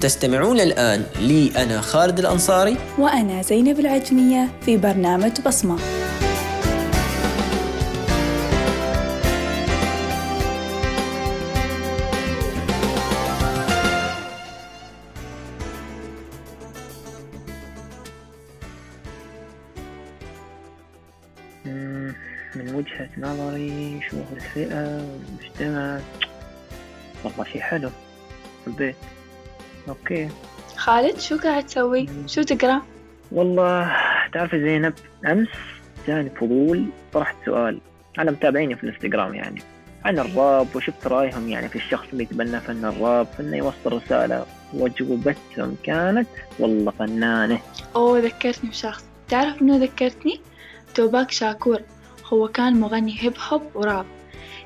تستمعون الآن لي أنا خالد الأنصاري وأنا زينب العجمية في برنامج بصمة. من وجهة نظري شوف الفئة والمجتمع والله شي حلو في البيت. okay. خالد شو قاعد تسوي؟ شو تقرأ؟ والله تعرفي زينب أمس جاني فضول طرحت سؤال. على متابعيني في الإنستغرام يعني. عن الراب وشفت رأيهم يعني في الشخص اللي يتبنى فن الراب إنه يوصل رسالة وجوبتهم كانت والله فنانة. أوه ذكرتني بشخص. تعرف إنه ذكرتني؟ توباك شاكور. هو كان مغني هيب هوب وراب.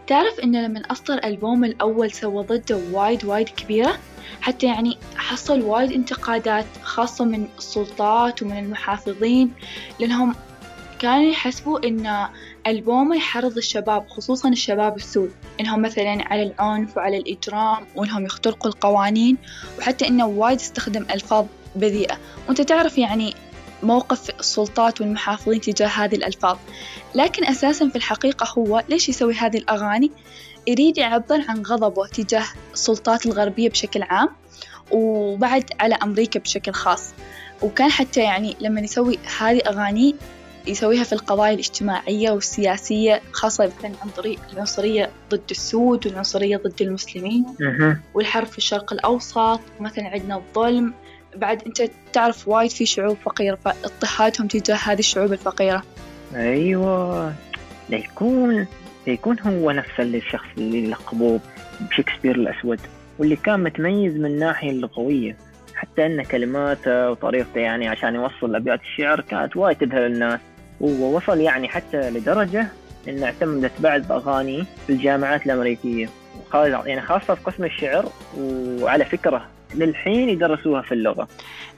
تعرف إنه لما أصدر ألبوم الأول سوى ضده وايد وايد كبيرة؟ حتى يعني حصل وايد انتقادات خاصة من السلطات ومن المحافظين لأنهم كانوا يحسبوا إن ألبومه يحرض الشباب خصوصا الشباب السود. إنهم مثلا على العنف وعلى الإجرام وإنهم يخترقوا القوانين وحتى إنه وايد استخدم ألفاظ بذيئة. وأنت تعرف يعني موقف السلطات والمحافظين تجاه هذه الألفاظ. لكن أساسا في الحقيقة هو ليش يسوي هذه الأغاني؟ يريد يعبر عن غضبه تجاه السلطات الغربية بشكل عام وبعد على أمريكا بشكل خاص. وكان حتى يعني لما يسوي هذه أغاني يسويها في القضايا الاجتماعية والسياسية خاصة مثلا عن طريق العنصرية ضد السود والعنصرية ضد المسلمين. والحرب في الشرق الأوسط مثلا عندنا الظلم. بعد أنت تعرف وايد في شعوب فقيرة فاضطهادهم تجاه هذه الشعوب الفقيرة. أيوة. ليكون ليكون هو نفس الشخص اللي لقبوه بشكسبير الأسود واللي كان متميز من الناحية اللغوية. حتى أن كلماته وطريقته يعني عشان يوصل أبيات الشعر كانت وايد تذهل الناس. ووصل يعني حتى لدرجة أنه اعتمدت بعض أغاني في الجامعات الأمريكية. يعني خاصة في قسم الشعر وعلى فكرة للحين يدرسوها في اللغة.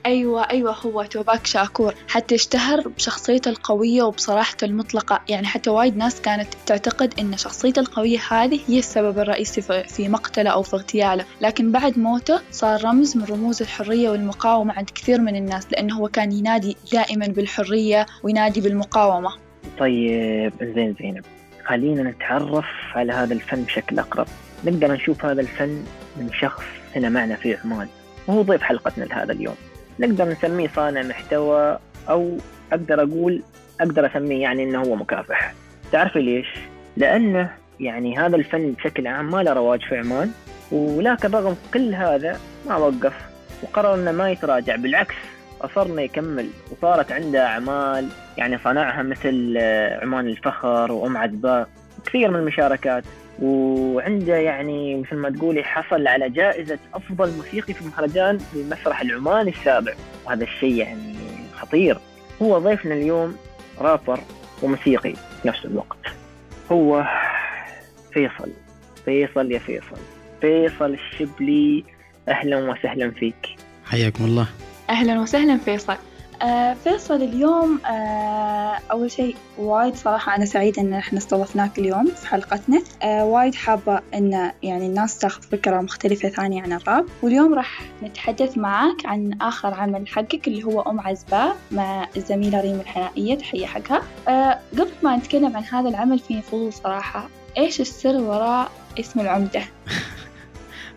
أيوة أيوة هو توباك شاكور. حتى اشتهر بشخصيته القوية وبصراحته المطلقة. يعني حتى وايد ناس كانت تعتقد أن شخصيته القوية هذه هي السبب الرئيسي في مقتله أو في اغتياله. لكن بعد موته صار رمز من رموز الحرية والمقاومة عند كثير من الناس لأنه هو كان ينادي دائما بالحرية وينادي بالمقاومة. طيب زين زينب خلينا نتعرف على هذا الفن بشكل أقرب. نقدر نشوف هذا الفن من شخص هنا معنا في عمان. وهو ضيف حلقتنا لهذا اليوم. نقدر نسميه صانع محتوى أو أقدر أقول أقدر أسميه يعني إنه هو مكافح. تعرفي ليش؟ لأنه يعني هذا الفن بشكل عام ما له رواج في عمان ولكن رغم كل هذا ما وقف. وقرر إنه ما يتراجع بالعكس أصر إنه يكمل. وصارت عنده أعمال يعني صنعها مثل عمان الفخر وأم عذباء كثير من المشاركات. وعنده يعني مثل ما تقولي حصل على جائزة أفضل موسيقي في مهرجان المسرح العماني السابع. وهذا الشيء يعني خطير. هو ضيفنا اليوم رابر وموسيقي في نفس الوقت. هو فيصل. فيصل يا فيصل. فيصل الشبلي أهلا وسهلا فيك. حياكم الله. أهلا وسهلا فيصل. آه فيصل اليوم آه أول شيء وايد صراحة أنا سعيدة إن إحنا استضفناك اليوم في حلقتنا. آه وايد حابة إن يعني الناس تاخذ فكرة مختلفة ثانية عن الراب. واليوم راح نتحدث معاك عن آخر عمل حقك اللي هو أم عزباء مع الزميلة ريم الحنائية. تحية حقها. آه قبل ما نتكلم عن هذا العمل في فضول صراحة إيش السر وراء اسم العمدة؟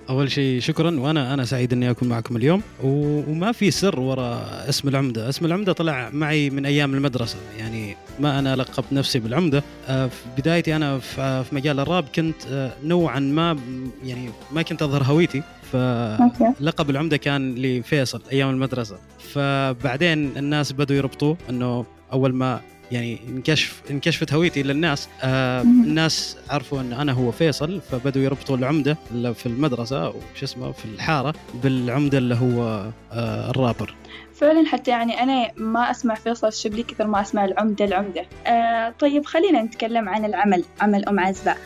أول شيء شكرا وأنا أنا سعيد إني أكون معكم اليوم. وما في سر وراء اسم العمدة، اسم العمدة طلع معي من أيام المدرسة. يعني ما أنا لقبت نفسي بالعمدة. آه، في بدايتي أنا في مجال الراب كنت آه، نوعا ما يعني ما كنت أظهر هويتي. فلقب العمدة كان لفيصل أيام المدرسة. فبعدين الناس بدوا يربطوه إنه أول ما يعني انكشف انكشفت هويتي للناس آه الناس عرفوا أن أنا هو فيصل فبدوا يربطوا العمدة اللي في المدرسة وش اسمه في الحارة بالعمدة اللي هو آه الرابر. فعلا حتى يعني أنا ما أسمع فيصل الشبلي كثر ما أسمع العمدة العمدة. آه طيب خلينا نتكلم عن العمل عمل أم عزباء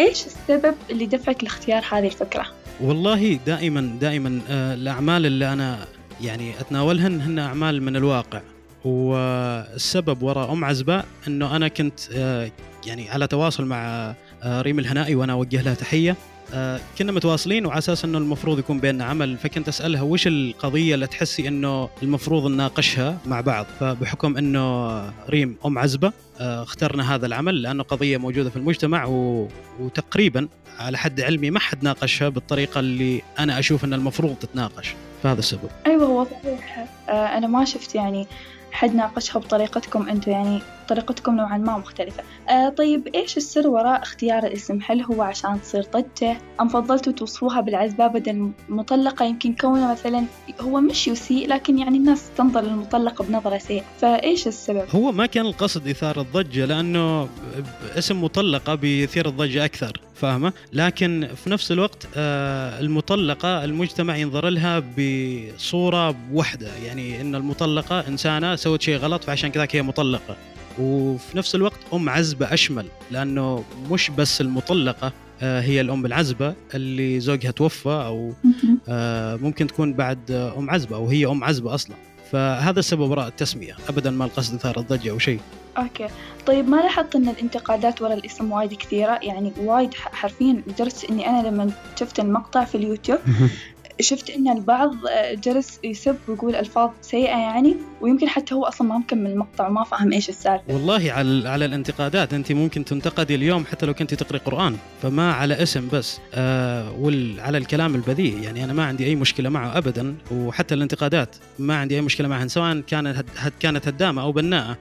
إيش السبب اللي دفعك لاختيار هذه الفكرة؟ والله دائما دائما آه الأعمال اللي أنا يعني أتناولهن هن أعمال من الواقع. والسبب وراء أم عزباء إنه أنا كنت آه، يعني على تواصل مع آه، ريم الهنائي وأنا أوجه لها تحية. آه، كنا متواصلين وعلى أساس إنه المفروض يكون بيننا عمل فكنت أسألها وش القضية اللي تحسي إنه المفروض نناقشها مع بعض؟ فبحكم إنه ريم أم عزبة اخترنا هذا العمل لأنه قضية موجودة في المجتمع و... وتقريبا على حد علمي ما حد ناقشها بالطريقة اللي أنا أشوف إن المفروض تتناقش. فهذا السبب. أيوة هو صحيح. أنا ما شفت يعني حد ناقشها بطريقتكم أنتم يعني طريقتكم نوعا ما مختلفة. آه طيب إيش السر وراء اختيار الاسم؟ هل هو عشان تصير ضجة أم فضلتوا توصفوها بالعزبة بدل مطلقة؟ يمكن كونه مثلا هو مش يسيء لكن يعني الناس تنظر للمطلقة بنظرة سيئة. فإيش السبب؟ هو ما كان القصد إثارة الضجة لأنه اسم مطلقة بيثير الضجة أكثر. فاهمة؟ لكن في نفس الوقت آه، المطلقة المجتمع ينظر لها بصورة واحدة يعني إن المطلقة إنسانة سوت شيء غلط فعشان كذا هي مطلقة. وفي نفس الوقت أم عزبة أشمل لأنه مش بس المطلقة آه، هي الأم العزبة اللي زوجها توفى أو آه، ممكن تكون بعد أم عزبة أو هي أم عزبة أصلا. فهذا السبب وراء التسمية. ابدا ما القصد إثارة الضجة أو شيء. okay. طيب ما لاحظت أن الانتقادات ورا الاسم وايد كثيرة؟ يعني وايد حرفيا لدرجة إني أنا لما شفت المقطع في اليوتيوب شفت إن البعض آه، جلس يسب ويقول ألفاظ سيئة يعني ويمكن حتى هو أصلا ما مكمل المقطع وما فاهم إيش السالفة. والله على على الانتقادات أنت ممكن تنتقدي اليوم حتى لو كنت تقري قرآن فما على اسم بس آه وعلى الكلام البذيء يعني أنا ما عندي أي مشكلة معه ابدا وحتى الانتقادات ما عندي أي مشكلة معها سواء كانت كانت هدامة أو بناءة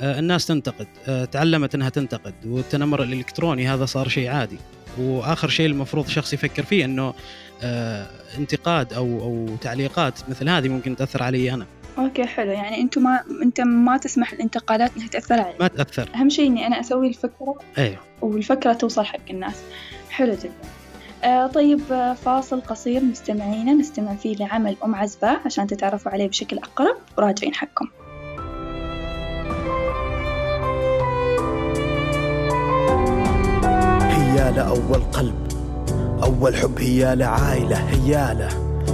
آه الناس تنتقد آه تعلمت إنها تنتقد والتنمر الإلكتروني هذا صار شيء عادي. وآخر شيء المفروض شخص يفكر فيه إنه آه انتقاد أو أو تعليقات مثل هذه ممكن تأثر علي أنا. أوكي حلو. يعني أنتم ما أنت ما تسمح الانتقادات إنها تأثر عليك. ما تأثر. أهم شيء إني أنا أسوي الفكرة أيوه والفكرة توصل حق الناس. حلو جدا. آه طيب آه، فاصل قصير. مستمعينا نستمع فيه لعمل أم عزبة عشان تتعرفوا عليه بشكل أقرب. وراجعين حقكم. هي لأول قلب. أول حب هي لعائلة هي له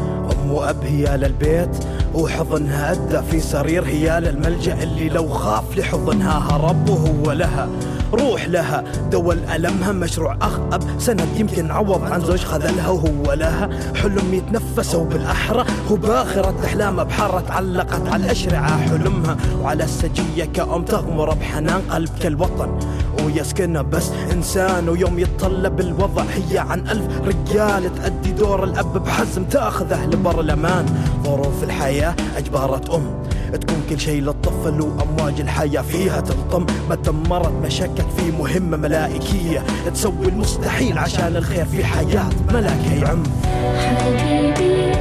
أم وأب هي للبيت وحضنها أدى في سرير. هي للملجأ اللي لو خاف لحضنها هرب وهو لها روح لها. دول ألمها مشروع أخ أب سند يمكن عوض عن زوج خذلها وهو لها. حلم يتنفس وبالأحرى وباخرة أحلامها بحارة تعلقت على الأشرعة. حلمها وعلى السجية كأم تغمر بحنان قلب كالوطن. ويسكنها بس إنسان ويوم يتطلب الوضع هي عن ألف رجال تأدي دور الأب بحزم تأخذه لبر الأمان. ظروف الحياة أجبرت أم تكون كل شيء للطفل وأمواج الحياة فيها تلطم ما دمرت مشكك في مهمة ملائكية تسوي المستحيل عشان الخير في حياة ملاك يعم. حبيبي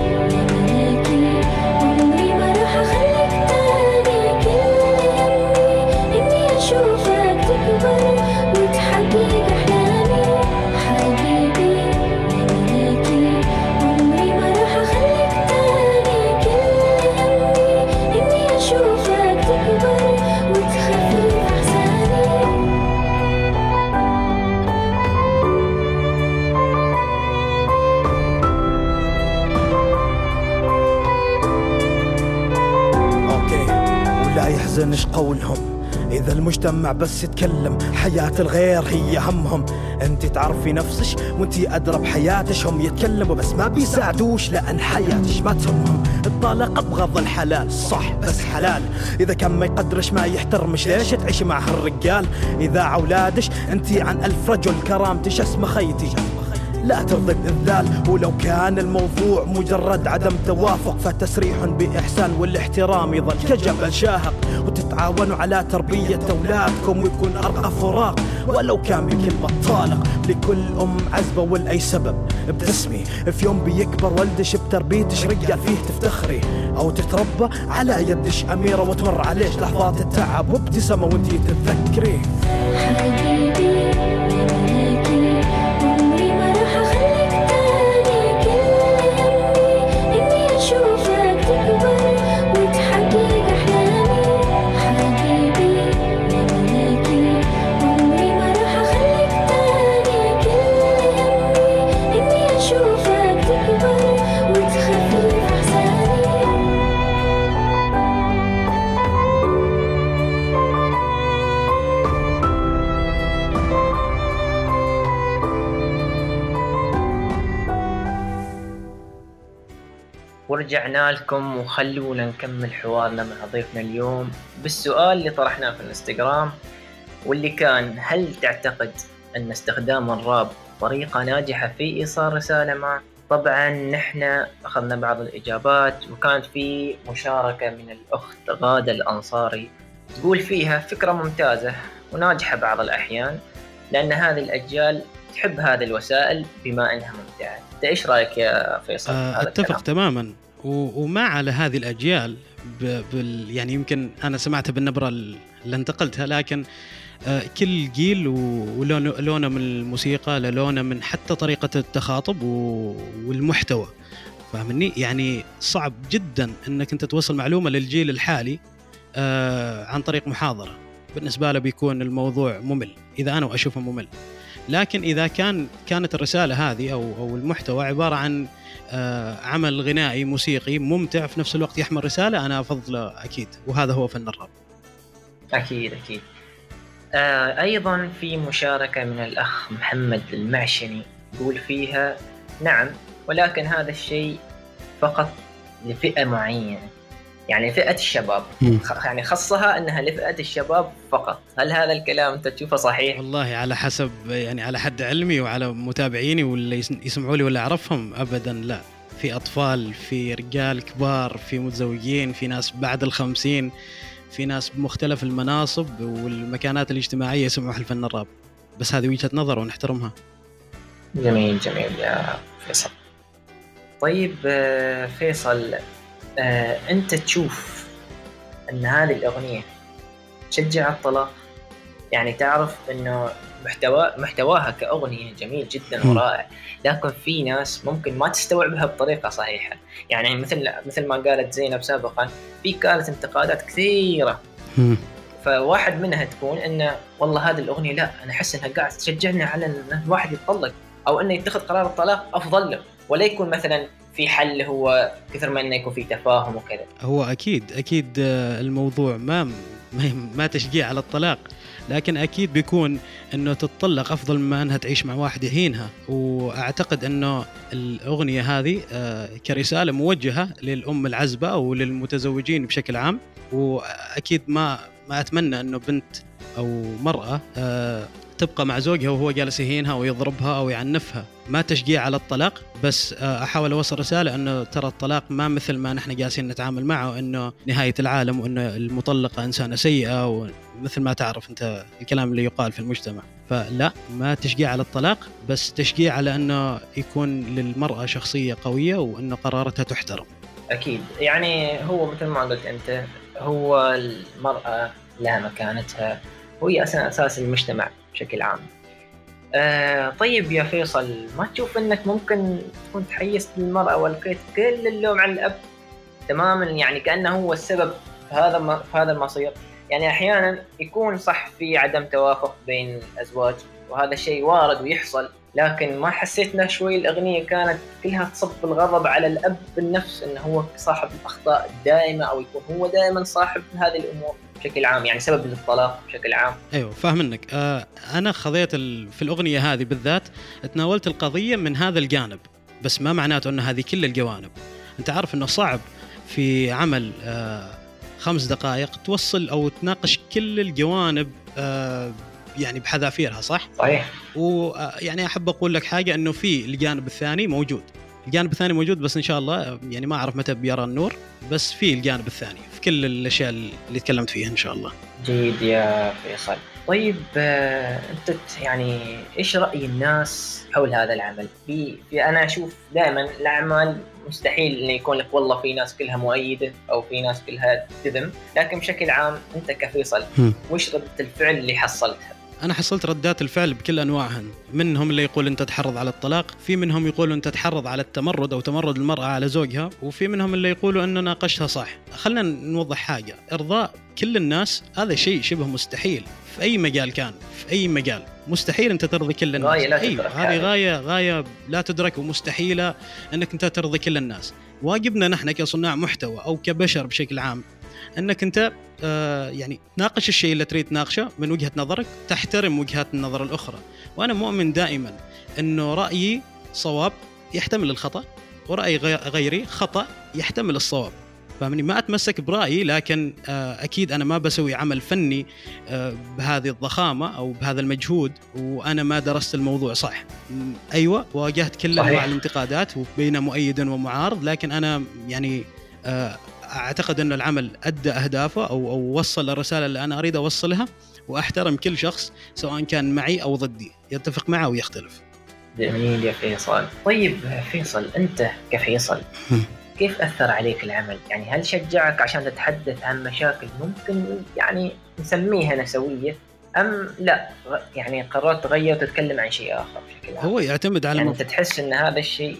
المجتمع بس يتكلم. حياة الغير هي همهم. انت تعرفي نفسش وانت أدرى بحياتش هم يتكلموا بس ما بيساعدوش لأن حياتش ما تهمهم. الطلاق أبغض الحلال. صح بس حلال. إذا كان ما يقدرش ما يحترمش. ليش تعيشي مع هالرجال؟ إذا أولادش انت عن ألف رجل كرامتش اسمه خيتي. لا ترضي بإذلال ولو كان الموضوع مجرد عدم توافق فتسريح بإحسان والاحترام يظل كجبل شاهق وتتعاونوا على تربية أولادكم ويكون أرقى فراق. ولو كان بكلمة طالق لكل أم عزبة ولأي سبب. بتسمي في يوم بيكبر ولدش بتربيتش رجال فيه تفتخري. أو تتربى على يدش أميرة وتمر عليش لحظات التعب وابتسامة وانتي تتذكري. ورجعنا لكم وخلونا نكمل حوارنا مع ضيفنا اليوم بالسؤال اللي طرحناه في الانستغرام واللي كان هل تعتقد أن استخدام الراب طريقة ناجحة في إيصال رسالة ما؟ طبعا نحن أخذنا بعض الإجابات وكانت في مشاركة من الأخت غادة الأنصاري تقول فيها فكرة ممتازة وناجحة بعض الأحيان لأن هذه الأجيال تحب هذه الوسائل بما أنها ممتعة؟ أنت إيش رأيك يا فيصل؟ آه، أتفق الكلام؟ تماما. و- وما على هذه الأجيال ب- بال يعني يمكن أنا سمعتها بالنبرة ال- اللي انتقلتها لكن آه، كل جيل ولونه لونه من الموسيقى للونه من حتى طريقة التخاطب والمحتوى. فاهمني؟ يعني صعب جدا إنك أنت توصل معلومة للجيل الحالي آه، عن طريق محاضرة. بالنسبة له بيكون الموضوع ممل إذا أنا اشوفه ممل. لكن إذا كان كانت الرسالة هذه أو أو المحتوى عبارة عن آه، عمل غنائي موسيقي ممتع في نفس الوقت يحمل رسالة أنا افضله أكيد. وهذا هو فن الراب. أكيد أكيد. آه أيضا في مشاركة من الأخ محمد المعشني يقول فيها نعم ولكن هذا الشيء فقط لفئة معينة. يعني فئة الشباب. يعني خصها أنها لفئة الشباب فقط. هل هذا الكلام أنت تشوفه صحيح؟ والله على حسب يعني على حد علمي وعلى متابعيني واللي يس- يسمعوا لي ولا أعرفهم ابدا لا. في أطفال في رجال كبار في متزوجين في ناس بعد الخمسين في ناس بمختلف المناصب والمكانات الاجتماعية يسمعوا الفن الراب. بس هذه وجهة نظر ونحترمها. جميل جميل يا فيصل. طيب آه، فيصل آه، أنت تشوف أن هذه الأغنية تشجع الطلاق؟ يعني تعرف أنه محتوى محتواها كأغنية جميل جدا. ورائع لكن في ناس ممكن ما تستوعبها بطريقة صحيحة. يعني مثل مثل ما قالت زينب سابقا في كانت انتقادات كثيرة. فواحد منها تكون انه والله هذه الأغنية لا أنا أحس إنها قاعدة تشجعني على إن الواحد يتطلق أو إنه يتخذ قرار الطلاق أفضل له. ولا يكون مثلا في حل هو كثر ما إنه يكون في تفاهم وكذا. هو أكيد أكيد آه، الموضوع ما ما, تشجيع على الطلاق لكن أكيد بيكون إنه تتطلق أفضل مما إنها تعيش مع واحد يهينها وأعتقد إنه الأغنية هذه آه، كرسالة موجهة للأم العزبة أو للمتزوجين بشكل عام. وأكيد ما ما أتمنى إنه بنت أو مرأة آه، تبقى مع زوجها وهو جالس يهينها أو يضربها أو يعنفها. ما تشجيع على الطلاق بس آه، أحاول أوصل رسالة إنه ترى الطلاق ما مثل ما نحن جالسين نتعامل معه إنه نهاية العالم وإنه المطلقة إنسانة سيئة ومثل ما تعرف أنت الكلام اللي يقال في المجتمع. فلا ما تشجيع على الطلاق بس تشجيع على إنه يكون للمرأة شخصية قوية وإنه قراراتها تحترم. أكيد. يعني هو مثل ما قلت أنت هو المرأة لها مكانتها وهي أساس المجتمع بشكل عام. آه طيب يا فيصل ما تشوف إنك ممكن تكون تحيزت للمراه والقيت كل اللوم على الأب؟ تماما يعني كأنه هو السبب في هذا في هذا المصير. يعني أحيانا يكون صح في عدم توافق بين الأزواج وهذا الشيء وارد ويحصل. لكن ما حسيت إنه شوي الأغنية كانت كلها تصب الغضب على الأب بالنفس إنه هو صاحب الأخطاء الدائمة أو يكون هو دائما صاحب هذه الأمور بشكل عام يعني سبب للطلاق بشكل عام. أيوه فاهم منك. آه أنا خذيت ال... في الأغنية هذه بالذات تناولت القضية من هذا الجانب بس ما معناته إن هذه كل الجوانب. أنت عارف إنه صعب في عمل آه خمس دقائق توصل أو تناقش كل الجوانب آه يعني بحذافيرها صح؟ صحيح ويعني أحب أقول لك حاجة إنه في الجانب الثاني موجود الجانب الثاني موجود بس إن شاء الله يعني ما أعرف متى بيرى النور بس في الجانب الثاني في كل الأشياء اللي تكلمت فيها إن شاء الله جيد يا فيصل طيب آه، أنت يعني إيش رأي الناس حول هذا العمل؟ في, في أنا أشوف دائما الأعمال مستحيل إنه يكون لك والله في ناس كلها مؤيدة أو في ناس كلها تذم، لكن بشكل عام أنت كفيصل. وش ردة الفعل اللي حصلتها؟ أنا حصلت ردات الفعل بكل أنواعها. منهم اللي يقول أنت تحرض على الطلاق في منهم يقولوا أنت تحرض على التمرد أو تمرد المرأة على زوجها وفي منهم اللي يقولوا انه ناقشتها صح. خلينا نوضح حاجة. إرضاء كل الناس هذا شيء شبه مستحيل. في أي مجال كان في أي مجال. مستحيل أنت ترضي كل الناس. غاية لا أيوة، تدرك هذه هذه. غاية غاية لا تدرك ومستحيلة أنك أنت ترضي كل الناس. واجبنا نحن كصناع محتوى أو كبشر بشكل عام انك انت آه يعني تناقش الشيء اللي تريد تناقشه من وجهة نظرك تحترم وجهات النظر الأخرى. وأنا مؤمن دائما انه رايي صواب يحتمل الخطأ ورأي غي- غيري خطأ يحتمل الصواب. فاهمني؟ ما أتمسك برأيي لكن آه، أكيد أنا ما بسوي عمل فني آه، بهذه الضخامة أو بهذا المجهود وأنا ما درست الموضوع صح. أيوه واجهت كل. أنواع الانتقادات وبين مؤيد ومعارض لكن أنا يعني أعتقد أن العمل أدى أهدافه أو أو وصل الرسالة اللي أنا أريد أوصلها وأحترم كل شخص سواء كان معي أو ضدي يتفق معه أو يختلف جميل يا فيصل طيب فيصل أنت كفيصل. كيف أثر عليك العمل؟ يعني هل شجعك عشان تتحدث عن مشاكل ممكن يعني نسميها نسوية أم لا يعني قررت تغير وتتكلم عن شيء آخر بشكل عام؟ هو يعتمد على يعني. أنت تحس إن هذا الشيء.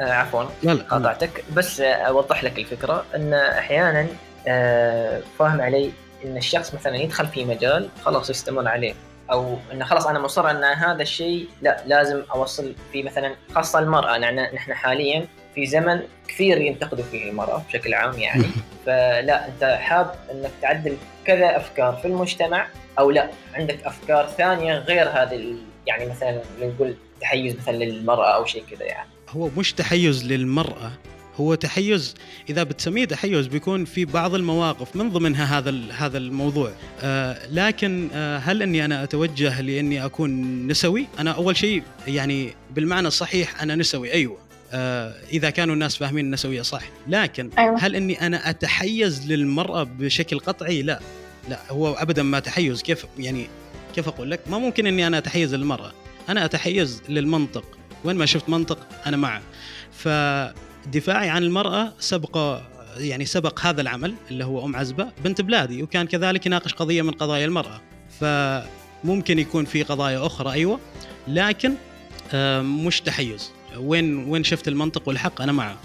آه عفوا لا لا قاطعتك بس آه، أوضح لك الفكرة إن أحيانا آه، فاهم علي إن الشخص مثلا يدخل في مجال خلاص يستمر عليه أو انه خلاص أنا مصر إن هذا الشيء لا لازم أوصل فيه مثلا خاصة المرأة يعني نحن حاليا في زمن كثير ينتقدوا فيه المرأة بشكل عام يعني. فلا أنت حاب إنك تعدل كذا أفكار في المجتمع أو لا؟ عندك أفكار ثانية غير هذه يعني مثلا نقول تحيز مثلا للمرأة أو شيء كذا يعني. هو مش تحيز للمرأة هو تحيز إذا بتسميه تحيز بيكون في بعض المواقف من ضمنها هذا هذا الموضوع. آه لكن آه هل أني أنا أتوجه لأني أكون نسوي؟ أنا أول شيء يعني بالمعنى الصحيح أنا نسوي أيوة. آه إذا كانوا الناس فاهمين النسوية صح. لكن أيوة. هل أني أنا أتحيز للمرأة بشكل قطعي؟ لا. لا هو أبدا ما تحيز. كيف يعني كيف أقول لك؟ ما ممكن أني أنا أتحيز للمرأة. أنا أتحيز للمنطق. وين ما شفت منطق أنا معه. فدفاعي عن المرأة سبق يعني سبق هذا العمل اللي هو أم عزبة بنت بلادي وكان كذلك يناقش قضية من قضايا المرأة. فممكن يكون في قضايا أخرى أيوه. لكن آه، مش تحيز. وين وين شفت المنطق والحق أنا معه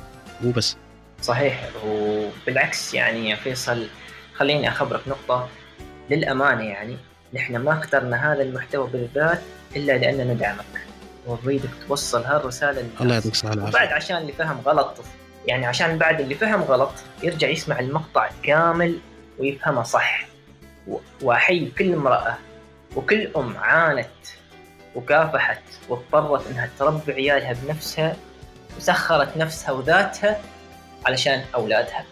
وبس صحيح. وبالعكس يعني يا فيصل خليني أخبرك نقطة. للأمانة يعني نحن ما اخترنا هذا المحتوى بالذات إلا لأننا ندعمك. ونريدك توصل هالرسالة للناس. الله يعطيك الصحة والعافية. وبعد عشان اللي فهم غلط يعني عشان بعد اللي فهم غلط يرجع يسمع المقطع كامل ويفهمه صح. و- وأحيي كل امرأة وكل أم عانت وكافحت واضطرت إنها تربي عيالها بنفسها وسخرت نفسها وذاتها علشان أولادها.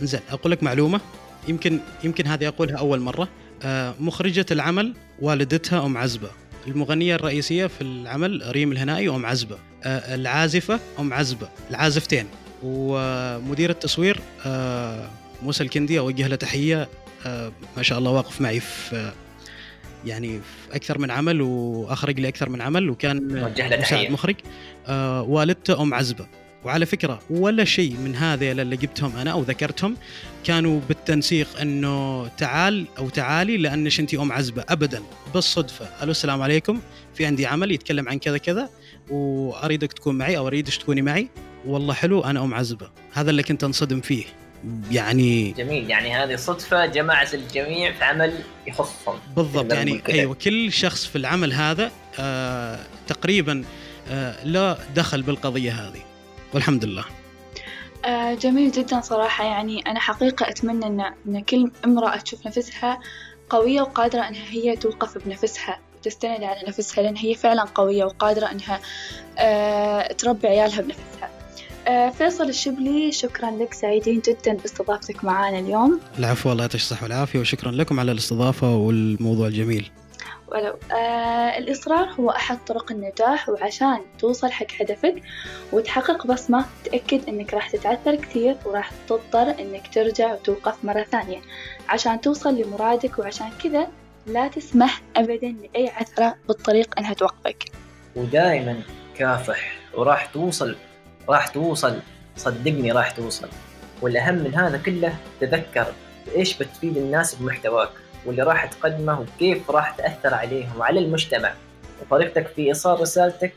زين أقول لك معلومة. يمكن يمكن هذه أقولها أول مرة. آه، مخرجة العمل والدتها أم عزبة. المغنية الرئيسية في العمل ريم الهنائي أم عزبة. آه، العازفة أم عزبة. العازفتين. ومدير التصوير آه، موسى الكندي أوجه له تحية. آه، ما شاء الله واقف معي في يعني في أكثر من عمل وأخرج لي أكثر من عمل وكان مساعد مخرج. آه، والدته ام عزبة. وعلى فكرة ولا شيء من هذا اللي جبتهم أنا أو ذكرتهم كانوا بالتنسيق إنه تعال أو تعالي لأنش انت أم عزبة ابدا. بالصدفة. ألو السلام عليكم. في عندي عمل يتكلم عن كذا كذا وأريدك تكون معي أو اريدك تكوني معي. والله حلو أنا أم عزبة. هذا اللي كنت أنصدم فيه. يعني جميل يعني هذه صدفة جمعت الجميع في عمل يخصهم. بالضبط يعني كذا. أيوه كل شخص في العمل هذا آه تقريبا آه له دخل بالقضية هذه والحمد لله. آه، جميل جدا صراحة. يعني أنا حقيقة أتمنى إن, إن كل امرأة تشوف نفسها قوية وقادرة إنها هي توقف بنفسها وتستند على نفسها لأن هي فعلا قوية وقادرة إنها آه، تربي عيالها بنفسها. فيصل الشبلي شكرا لك سعيدين جدا باستضافتك معنا اليوم. العفو الله يعطيك الصحة والعافية وشكرا لكم على الاستضافة والموضوع الجميل. ولو آه الإصرار هو أحد طرق النجاح وعشان توصل حق هدفك وتحقق بصمة تأكد إنك راح تتعثر كثير وراح تضطر إنك ترجع وتوقف مرة ثانية. عشان توصل لمرادك وعشان كذا لا تسمح أبدا لأي عثرة بالطريق إنها توقفك. ودائما كافح وراح توصل راح توصل صدقني راح توصل. والأهم من هذا كله تذكر إيش بتفيد الناس بمحتواك واللي راح تقدمه وكيف راح تأثر عليهم وعلى المجتمع. وطريقتك في إيصال رسالتك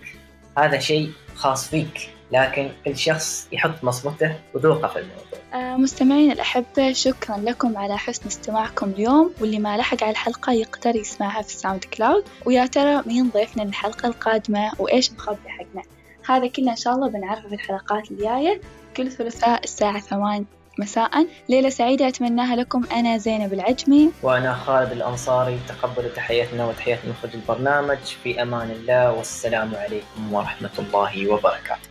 هذا شيء خاص فيك لكن كل شخص يحط بصمته وذوقه في الموضوع. آه مستمعين الأحبة شكرا لكم على حسن استماعكم اليوم. واللي ما لحق على الحلقة يقدر يسمعها في ال SoundCloud. ويا ترى مين ضيفنا للحلقة القادمة؟ وإيش مخبي حقنا؟ هذا كله إن شاء الله بنعرفه في الحلقات الجاية. كل ثلاثاء الساعة ثمان مساء. ليلة سعيدة أتمناها لكم. أنا زينب العجمي. وأنا خالد الأنصاري. تقبلوا تحياتنا وتحيات مخرج البرنامج. في أمان الله والسلام عليكم ورحمة الله وبركاته.